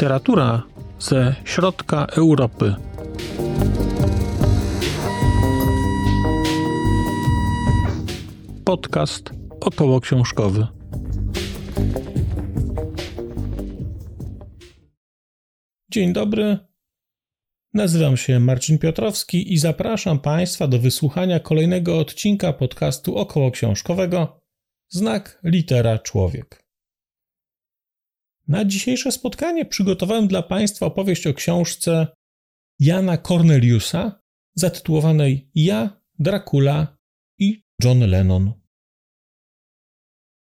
Literatura ze środka Europy. Podcast około książkowy. Dzień dobry. Nazywam się Marcin Piotrowski i zapraszam Państwa do wysłuchania kolejnego odcinka podcastu około książkowego Znak litera człowiek. Na dzisiejsze spotkanie przygotowałem dla Państwa opowieść o książce Jana Corneliusa zatytułowanej Ja, Dracula i John Lennon.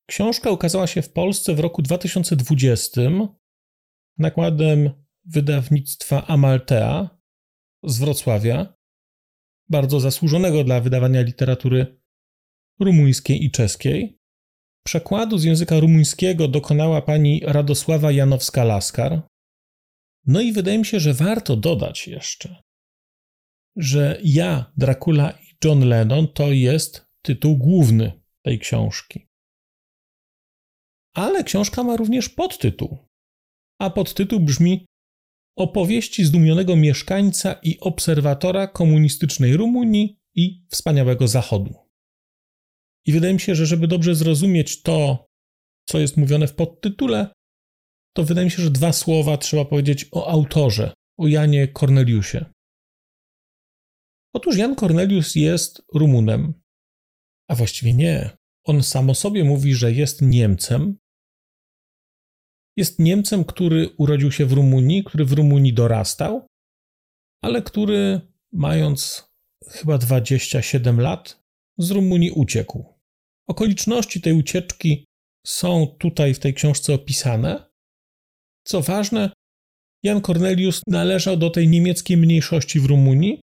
Książka ukazała się w Polsce w roku 2020 nakładem wydawnictwa Amaltea z Wrocławia, bardzo zasłużonego dla wydawania literatury rumuńskiej i czeskiej. Przekładu z języka rumuńskiego dokonała pani Radosława Janowska-Laskar. No i wydaje mi się, że warto dodać jeszcze, że ja, Dracula i John Lennon to jest tytuł główny tej książki. Ale książka ma również podtytuł. A podtytuł brzmi Opowieści zdumionego mieszkańca i obserwatora komunistycznej Rumunii i wspaniałego Zachodu. I wydaje mi się, że żeby dobrze zrozumieć to, co jest mówione w podtytule, to wydaje mi się, że dwa słowa trzeba powiedzieć o autorze, o Janie Corneliusie. Otóż Jan Cornelius jest Rumunem, a właściwie nie. On sam o sobie mówi, że jest Niemcem. Jest Niemcem, który urodził się w Rumunii, który w Rumunii dorastał, ale który, mając chyba 27 lat, z Rumunii uciekł. Okoliczności tej ucieczki są tutaj w tej książce opisane. Co ważne, Jan Cornelius należał do tej niemieckiej mniejszości w Rumunii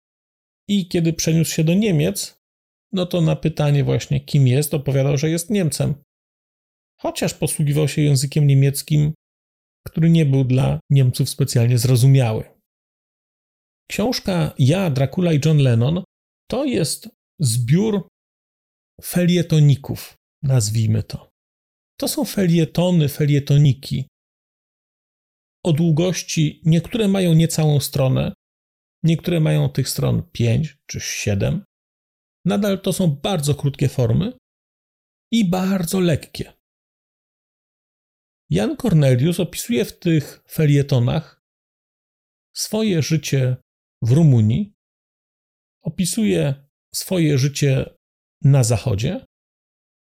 i kiedy przeniósł się do Niemiec, no to na pytanie właśnie kim jest, opowiadał, że jest Niemcem. Chociaż posługiwał się językiem niemieckim, który nie był dla Niemców specjalnie zrozumiały. Książka Ja, Dracula i John Lennon to jest zbiór felietoników, nazwijmy to. To są felietony, felietoniki. O długości niektóre mają niecałą stronę, niektóre mają tych stron 5 czy 7. Nadal to są bardzo krótkie formy i bardzo lekkie. Jan Cornelius opisuje w tych felietonach swoje życie w Rumunii, opisuje swoje życie na Zachodzie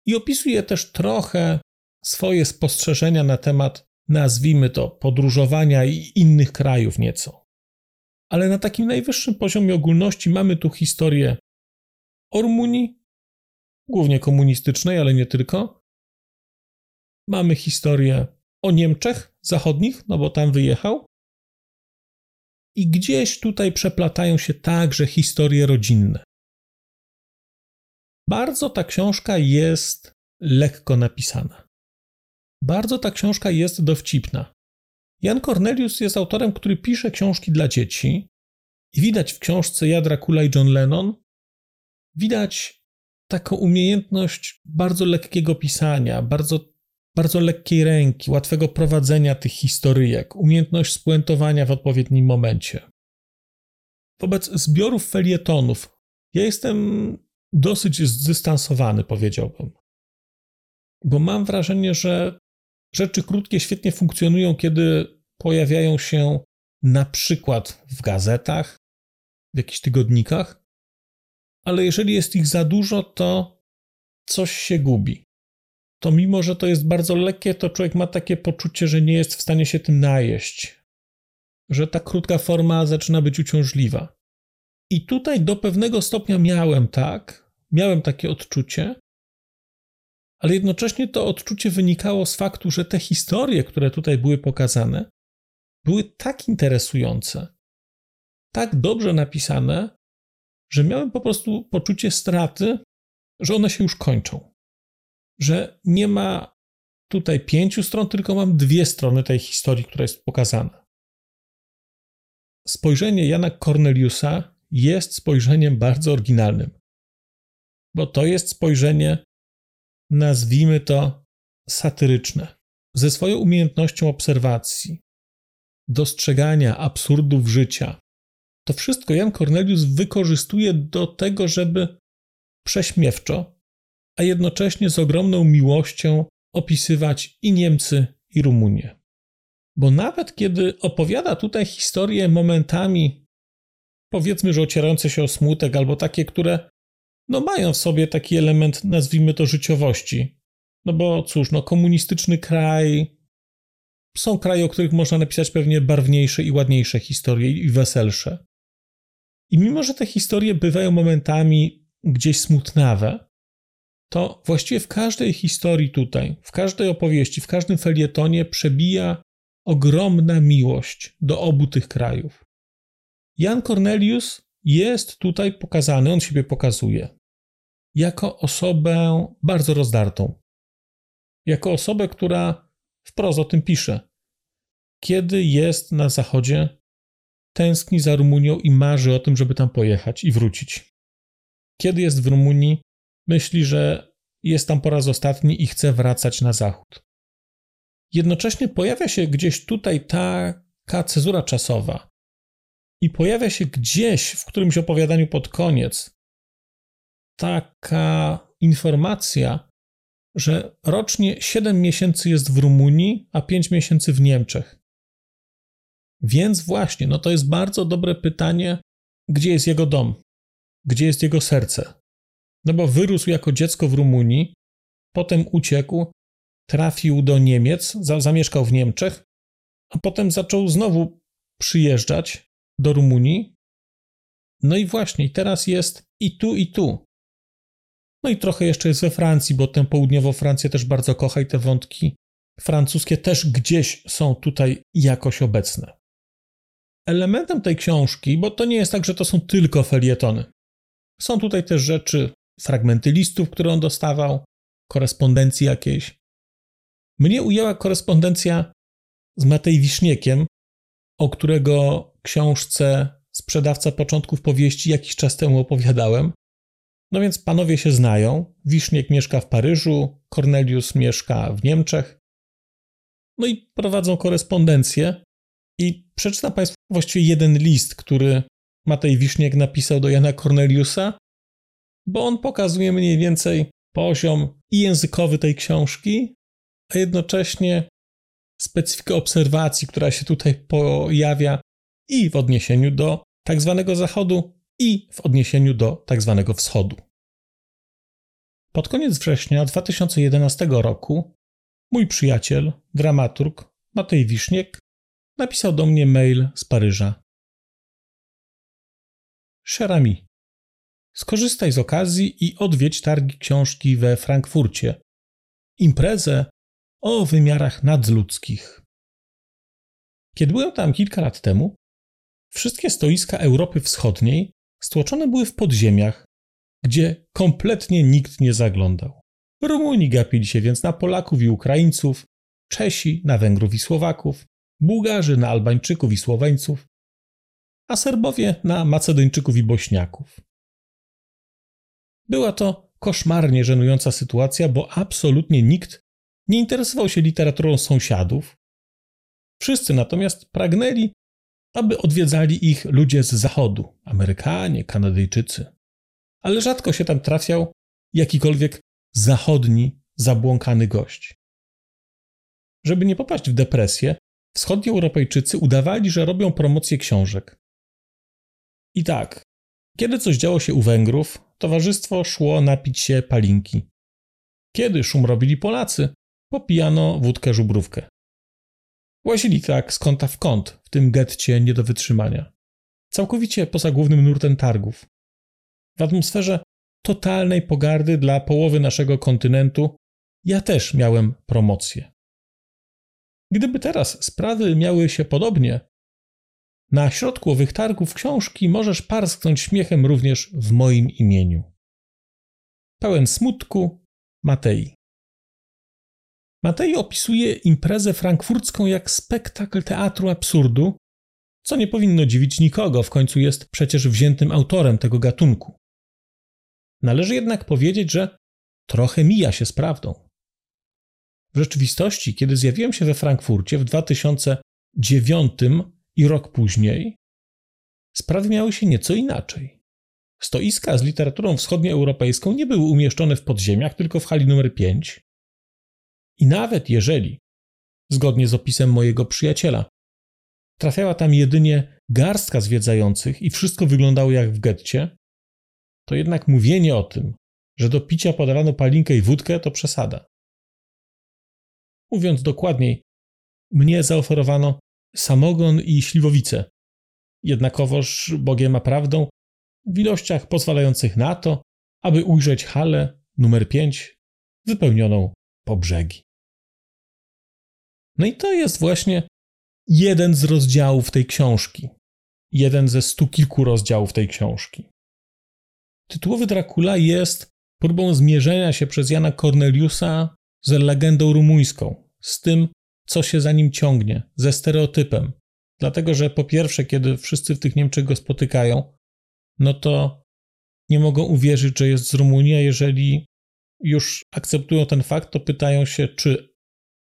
i opisuje też trochę swoje spostrzeżenia na temat, nazwijmy to, podróżowania i innych krajów nieco. Ale na takim najwyższym poziomie ogólności mamy tu historię o Rumunii, głównie komunistycznej, ale nie tylko. Mamy historię o Niemczech zachodnich, no bo tam wyjechał. I gdzieś tutaj przeplatają się także historie rodzinne. Bardzo ta książka jest lekko napisana. Bardzo ta książka jest dowcipna. Jan Cornelius jest autorem, który pisze książki dla dzieci i widać w książce Ja, Dracula i John Lennon widać taką umiejętność bardzo lekkiego pisania, bardzo, bardzo lekkiej ręki, łatwego prowadzenia tych historyjek, umiejętność spuentowania w odpowiednim momencie. Wobec zbiorów felietonów ja jestem dosyć zdystansowany, powiedziałbym. Bo mam wrażenie, że rzeczy krótkie świetnie funkcjonują, kiedy pojawiają się na przykład w gazetach, w jakichś tygodnikach, ale jeżeli jest ich za dużo, to coś się gubi. To mimo, że to jest bardzo lekkie, to człowiek ma takie poczucie, że nie jest w stanie się tym najeść, że ta krótka forma zaczyna być uciążliwa. I tutaj do pewnego stopnia miałem tak, miałem takie odczucie, ale jednocześnie to odczucie wynikało z faktu, że te historie, które tutaj były pokazane, były tak interesujące, tak dobrze napisane, że miałem po prostu poczucie straty, że one się już kończą. Że nie ma tutaj pięciu stron, tylko mam dwie strony tej historii, która jest pokazana. Spojrzenie Jana Corneliusa jest spojrzeniem bardzo oryginalnym, bo to jest spojrzenie, nazwijmy to satyryczne, ze swoją umiejętnością obserwacji, dostrzegania absurdów życia. To wszystko Jan Cornelius wykorzystuje do tego, żeby prześmiewczo, a jednocześnie z ogromną miłością opisywać i Niemcy, i Rumunię. Bo nawet kiedy opowiada tutaj historie momentami, powiedzmy, że ocierające się o smutek, albo takie, które no mają w sobie taki element, nazwijmy to, życiowości. No bo cóż, no komunistyczny kraj, są kraje, o których można napisać pewnie barwniejsze i ładniejsze historie i weselsze. I mimo, że te historie bywają momentami gdzieś smutnawe, to właściwie w każdej historii tutaj, w każdej opowieści, w każdym felietonie przebija ogromna miłość do obu tych krajów. Jan Cornelius jest tutaj pokazany, on siebie pokazuje, jako osobę bardzo rozdartą. Jako osobę, która wprost o tym pisze. Kiedy jest na zachodzie, tęskni za Rumunią i marzy o tym, żeby tam pojechać i wrócić. Kiedy jest w Rumunii, myśli, że jest tam po raz ostatni i chce wracać na zachód. Jednocześnie pojawia się gdzieś tutaj taka cezura czasowa i pojawia się gdzieś w którymś opowiadaniu pod koniec taka informacja, że rocznie 7 miesięcy jest w Rumunii, a 5 miesięcy w Niemczech. Więc właśnie, no to jest bardzo dobre pytanie, gdzie jest jego dom, gdzie jest jego serce. No bo wyrósł jako dziecko w Rumunii, potem uciekł, trafił do Niemiec, zamieszkał w Niemczech, a potem zaczął znowu przyjeżdżać do Rumunii. No i właśnie, teraz jest i tu, i tu. No i trochę jeszcze jest we Francji, bo tę południową Francję też bardzo kocha i te wątki francuskie też gdzieś są tutaj jakoś obecne. Elementem tej książki, bo to nie jest tak, że to są tylko felietony. Są tutaj też rzeczy, fragmenty listów, które on dostawał, korespondencji jakiejś. Mnie ujęła korespondencja z Matej Wiszniekiem, o którego książce Sprzedawca początków powieści jakiś czas temu opowiadałem. No więc panowie się znają. Wiszniek mieszka w Paryżu, Cornelius mieszka w Niemczech. No i prowadzą korespondencję. I przeczytam Państwu właściwie jeden list, który Matej Wiszniek napisał do Jana Corneliusa, bo on pokazuje mniej więcej poziom i językowy tej książki, a jednocześnie specyfikę obserwacji, która się tutaj pojawia i w odniesieniu do tak zwanego zachodu, i w odniesieniu do tak zwanego wschodu. Pod koniec września 2011 roku mój przyjaciel, dramaturg Matej Wiszniek napisał do mnie mail z Paryża. Szerami, skorzystaj z okazji i odwiedź targi książki we Frankfurcie. Imprezę o wymiarach nadludzkich. Kiedy byłem tam kilka lat temu, wszystkie stoiska Europy Wschodniej stłoczone były w podziemiach, gdzie kompletnie nikt nie zaglądał. Rumuni gapili się więc na Polaków i Ukraińców, Czesi na Węgrów i Słowaków, Bułgarzy na Albańczyków i Słoweńców, a Serbowie na Macedończyków i Bośniaków. Była to koszmarnie żenująca sytuacja, bo absolutnie nikt nie interesował się literaturą sąsiadów. Wszyscy natomiast pragnęli, aby odwiedzali ich ludzie z zachodu Amerykanie, Kanadyjczycy. Ale rzadko się tam trafiał jakikolwiek zachodni, zabłąkany gość. Żeby nie popaść w depresję, wschodni Europejczycy udawali, że robią promocję książek. I tak, kiedy coś działo się u Węgrów, towarzystwo szło napić się palinki. Kiedy szum robili Polacy, popijano wódkę żubrówkę. Łazili tak z kąta w kąt w tym getcie nie do wytrzymania. Całkowicie poza głównym nurtem targów. W atmosferze totalnej pogardy dla połowy naszego kontynentu ja też miałem promocję. Gdyby teraz sprawy miały się podobnie, na środku owych targów książki możesz parsknąć śmiechem również w moim imieniu. Pełen smutku, Matei. Matei opisuje imprezę frankfurcką jak spektakl teatru absurdu, co nie powinno dziwić nikogo, w końcu jest przecież wziętym autorem tego gatunku. Należy jednak powiedzieć, że trochę mija się z prawdą. W rzeczywistości, kiedy zjawiłem się we Frankfurcie w 2000 dziewiątym i rok później sprawy miały się nieco inaczej. Stoiska z literaturą wschodnioeuropejską nie były umieszczone w podziemiach, tylko w hali numer 5. I nawet jeżeli, zgodnie z opisem mojego przyjaciela, trafiała tam jedynie garstka zwiedzających i wszystko wyglądało jak w getcie, to jednak mówienie o tym, że do picia podawano palinkę i wódkę, to przesada. Mówiąc dokładniej, mnie zaoferowano samogon i śliwowice. Jednakowoż Bogiem ma prawdą w ilościach pozwalających na to, aby ujrzeć halę numer 5 wypełnioną po brzegi. No i to jest właśnie jeden z rozdziałów tej książki. Jeden ze stu kilku rozdziałów tej książki. Tytułowy Dracula jest próbą zmierzenia się przez Jana Corneliusa z legendą rumuńską, z tym, co się za nim ciągnie, ze stereotypem. Dlatego, że po pierwsze, kiedy wszyscy w tych Niemczech go spotykają, no to nie mogą uwierzyć, że jest z Rumunii, a jeżeli już akceptują ten fakt, to pytają się, czy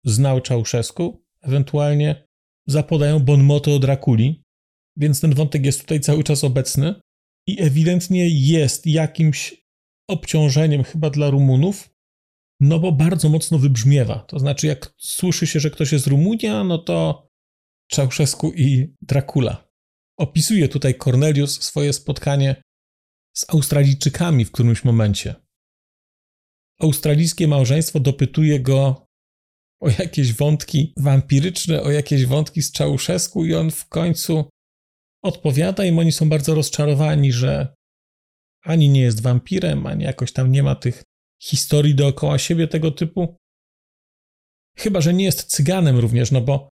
znał Czałszewsku, ewentualnie zapodają bon motto o Drakuli, więc ten wątek jest tutaj cały czas obecny i ewidentnie jest jakimś obciążeniem chyba dla Rumunów, no bo bardzo mocno wybrzmiewa. To znaczy, jak słyszy się, że ktoś jest z Rumunia, no to Czałszewsku i Dracula. Opisuje tutaj Cornelius swoje spotkanie z Australijczykami w którymś momencie. Australijskie małżeństwo dopytuje go o jakieś wątki wampiryczne, o jakieś wątki z Czałszewsku i on w końcu odpowiada im oni są bardzo rozczarowani, że ani nie jest wampirem, ani jakoś tam nie ma tych historii dookoła siebie tego typu. Chyba, że nie jest cyganem również, no bo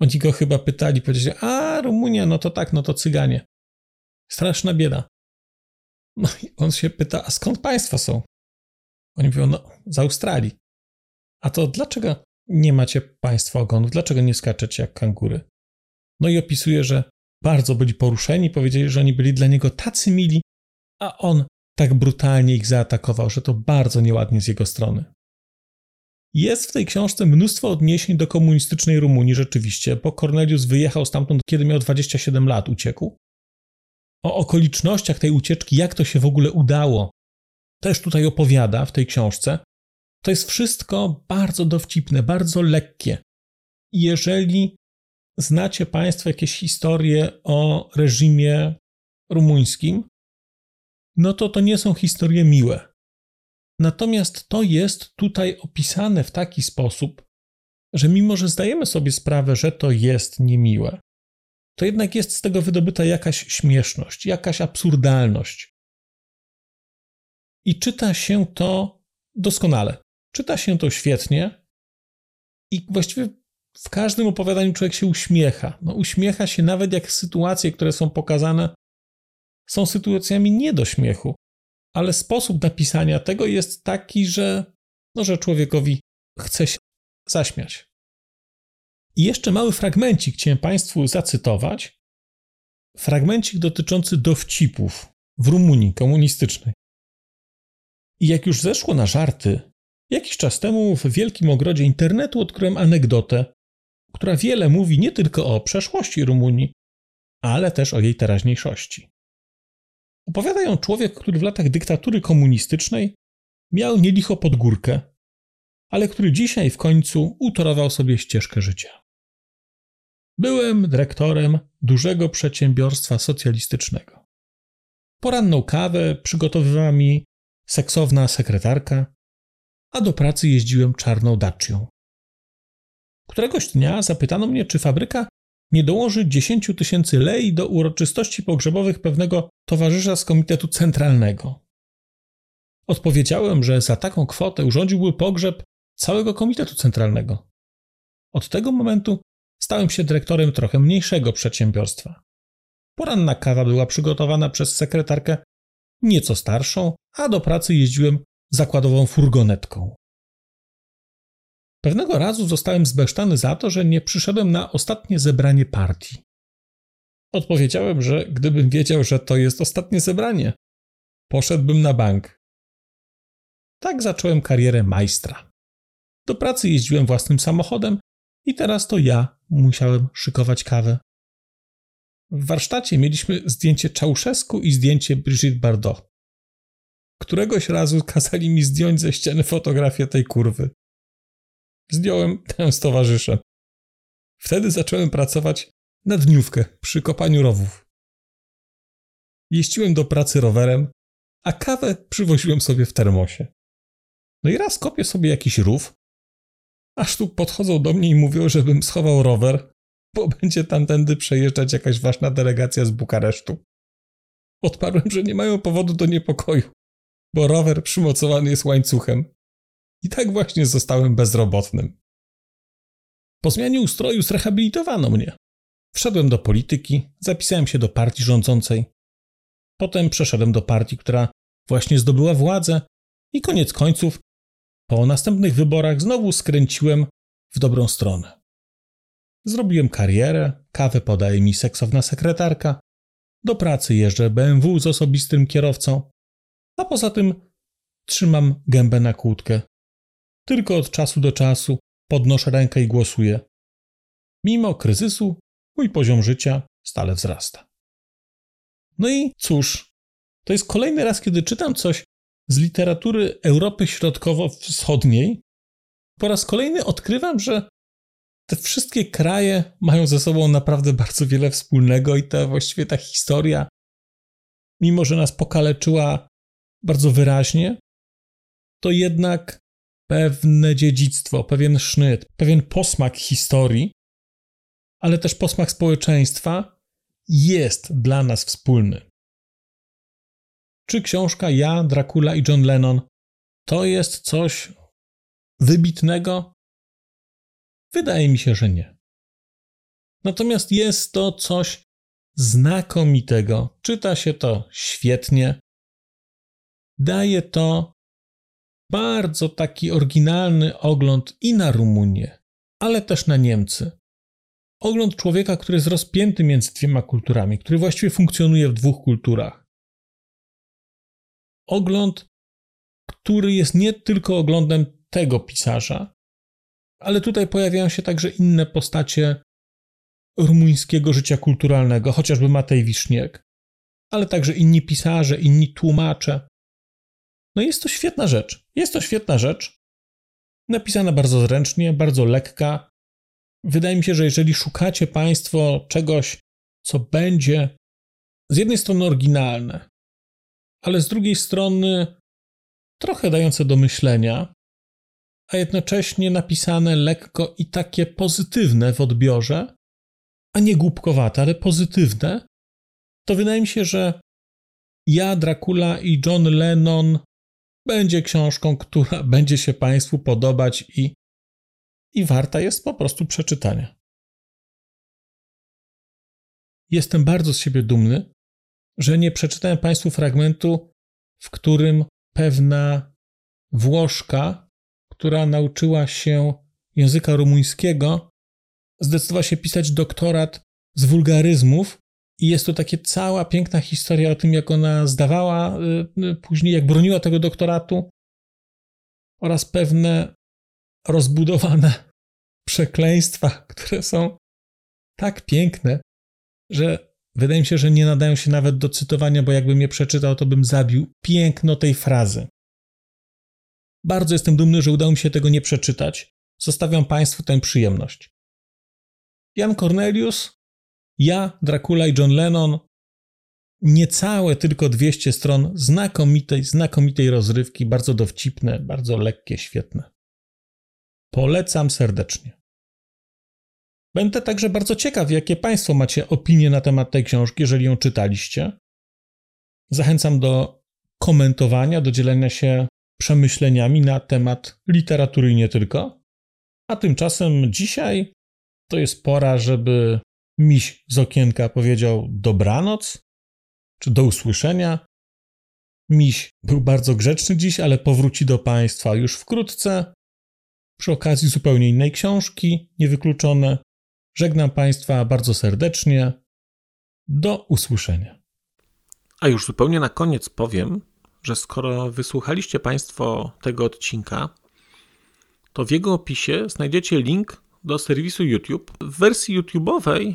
oni go chyba pytali, powiedzieli, a Rumunia, no to tak, no to cyganie. Straszna bieda. No i on się pyta, a skąd państwa są? Oni mówią, no z Australii. A to dlaczego nie macie państwa ogonów? Dlaczego nie skaczecie jak kangury? No i opisuje, że bardzo byli poruszeni, powiedzieli, że oni byli dla niego tacy mili, a on tak brutalnie ich zaatakował, że to bardzo nieładnie z jego strony. Jest w tej książce mnóstwo odniesień do komunistycznej Rumunii rzeczywiście, bo Cornelius wyjechał stamtąd, kiedy miał 27 lat, uciekł. O okolicznościach tej ucieczki, jak to się w ogóle udało, też tutaj opowiada w tej książce. To jest wszystko bardzo dowcipne, bardzo lekkie. Jeżeli znacie Państwo jakieś historie o reżimie rumuńskim, no to to nie są historie miłe. Natomiast to jest tutaj opisane w taki sposób, że mimo, że zdajemy sobie sprawę, że to jest niemiłe, to jednak jest z tego wydobyta jakaś śmieszność, jakaś absurdalność. I czyta się to doskonale. Czyta się to świetnie i właściwie w każdym opowiadaniu człowiek się uśmiecha. No, uśmiecha się nawet jak sytuacje, które są pokazane, są sytuacjami nie do śmiechu, ale sposób napisania tego jest taki, że, no, że człowiekowi chce się zaśmiać. I jeszcze mały fragmencik chciałem Państwu zacytować. Fragmencik dotyczący dowcipów w Rumunii komunistycznej. I jak już zeszło na żarty, jakiś czas temu w wielkim ogrodzie internetu odkryłem anegdotę, która wiele mówi nie tylko o przeszłości Rumunii, ale też o jej teraźniejszości. Opowiada ją człowiek, który w latach dyktatury komunistycznej miał nielicho pod górkę, ale który dzisiaj w końcu utorował sobie ścieżkę życia. Byłem dyrektorem dużego przedsiębiorstwa socjalistycznego. Poranną kawę przygotowywała mi seksowna sekretarka, a do pracy jeździłem czarną dacią. Któregoś dnia zapytano mnie, czy fabryka nie dołoży 10 tysięcy lei do uroczystości pogrzebowych pewnego towarzysza z Komitetu Centralnego. Odpowiedziałem, że za taką kwotę urządziłby pogrzeb całego Komitetu Centralnego. Od tego momentu stałem się dyrektorem trochę mniejszego przedsiębiorstwa. Poranna kawa była przygotowana przez sekretarkę nieco starszą, a do pracy jeździłem zakładową furgonetką. Pewnego razu zostałem zbesztany za to, że nie przyszedłem na ostatnie zebranie partii. Odpowiedziałem, że gdybym wiedział, że to jest ostatnie zebranie, poszedłbym na bank. Tak zacząłem karierę majstra. Do pracy jeździłem własnym samochodem I teraz to ja musiałem szykować kawę. W warsztacie mieliśmy zdjęcie Czałszewsku i zdjęcie Brigitte Bardot. Któregoś razu kazali mi zdjąć ze ściany fotografię tej kurwy. Zdjąłem tę z towarzyszem. Wtedy zacząłem pracować na dniówkę przy kopaniu rowów. Jeździłem do pracy rowerem, a kawę przywoziłem sobie w termosie. No i raz kopię sobie jakiś rów, aż tu podchodzą do mnie i mówią, żebym schował rower, bo będzie tamtędy przejeżdżać jakaś ważna delegacja z Bukaresztu. Odparłem, że nie mają powodu do niepokoju, bo rower przymocowany jest łańcuchem. I tak właśnie zostałem bezrobotnym. Po zmianie ustroju zrehabilitowano mnie. Wszedłem do polityki, zapisałem się do partii rządzącej. Potem przeszedłem do partii, która właśnie zdobyła władzę i koniec końców, po następnych wyborach znowu skręciłem w dobrą stronę. Zrobiłem karierę, kawę podaje mi seksowna sekretarka, do pracy jeżdżę BMW z osobistym kierowcą, a poza tym trzymam gębę na kłódkę. Tylko od czasu do czasu podnoszę rękę i głosuję. Mimo kryzysu mój poziom życia stale wzrasta. No i cóż, to jest kolejny raz, kiedy czytam coś z literatury Europy Środkowo-Wschodniej. Po raz kolejny odkrywam, że te wszystkie kraje mają ze sobą naprawdę bardzo wiele wspólnego i ta właściwie ta historia, mimo że nas pokaleczyła bardzo wyraźnie, to jednak pewne dziedzictwo, pewien sznyt, pewien posmak historii, ale też posmak społeczeństwa jest dla nas wspólny. Czy książka Ja, Dracula i John Lennon to jest coś wybitnego? Wydaje mi się, że nie. Natomiast jest to coś znakomitego. Czyta się to świetnie. Daje to bardzo taki oryginalny ogląd i na Rumunię, ale też na Niemcy. Ogląd człowieka, który jest rozpięty między dwiema kulturami, który właściwie funkcjonuje w dwóch kulturach. Ogląd, który jest nie tylko oglądem tego pisarza, ale tutaj pojawiają się także inne postacie rumuńskiego życia kulturalnego, chociażby Matej Wiszniek, ale także inni pisarze, inni tłumacze. No jest to świetna rzecz. Jest to świetna rzecz. Napisana bardzo zręcznie, bardzo lekka. Wydaje mi się, że jeżeli szukacie Państwo czegoś, co będzie z jednej strony oryginalne, ale z drugiej strony trochę dające do myślenia, a jednocześnie napisane lekko i takie pozytywne w odbiorze, a nie głupkowate, ale pozytywne, to wydaje mi się, że ja, Dracula i John Lennon będzie książką, która będzie się Państwu podobać i, i warta jest po prostu przeczytania. Jestem bardzo z siebie dumny, że nie przeczytałem Państwu fragmentu, w którym pewna Włoszka, która nauczyła się języka rumuńskiego, zdecydowała się pisać doktorat z wulgaryzmów i jest to takie cała piękna historia o tym, jak ona zdawała y, y, później, jak broniła tego doktoratu oraz pewne rozbudowane przekleństwa, które są tak piękne, że wydaje mi się, że nie nadają się nawet do cytowania, bo jakbym je przeczytał, to bym zabił piękno tej frazy. Bardzo jestem dumny, że udało mi się tego nie przeczytać. Zostawiam Państwu tę przyjemność. Jan Cornelius ja, Dracula i John Lennon, niecałe tylko 200 stron znakomitej, znakomitej rozrywki, bardzo dowcipne, bardzo lekkie, świetne. Polecam serdecznie. Będę także bardzo ciekaw, jakie Państwo macie opinie na temat tej książki, jeżeli ją czytaliście. Zachęcam do komentowania, do dzielenia się przemyśleniami na temat literatury i nie tylko. A tymczasem dzisiaj to jest pora, żeby miś z okienka powiedział dobranoc, czy do usłyszenia. Miś był bardzo grzeczny dziś, ale powróci do Państwa już wkrótce. Przy okazji zupełnie innej książki, niewykluczone. Żegnam Państwa bardzo serdecznie. Do usłyszenia. A już zupełnie na koniec powiem, że skoro wysłuchaliście Państwo tego odcinka, to w jego opisie znajdziecie link do serwisu YouTube. W wersji YouTube'owej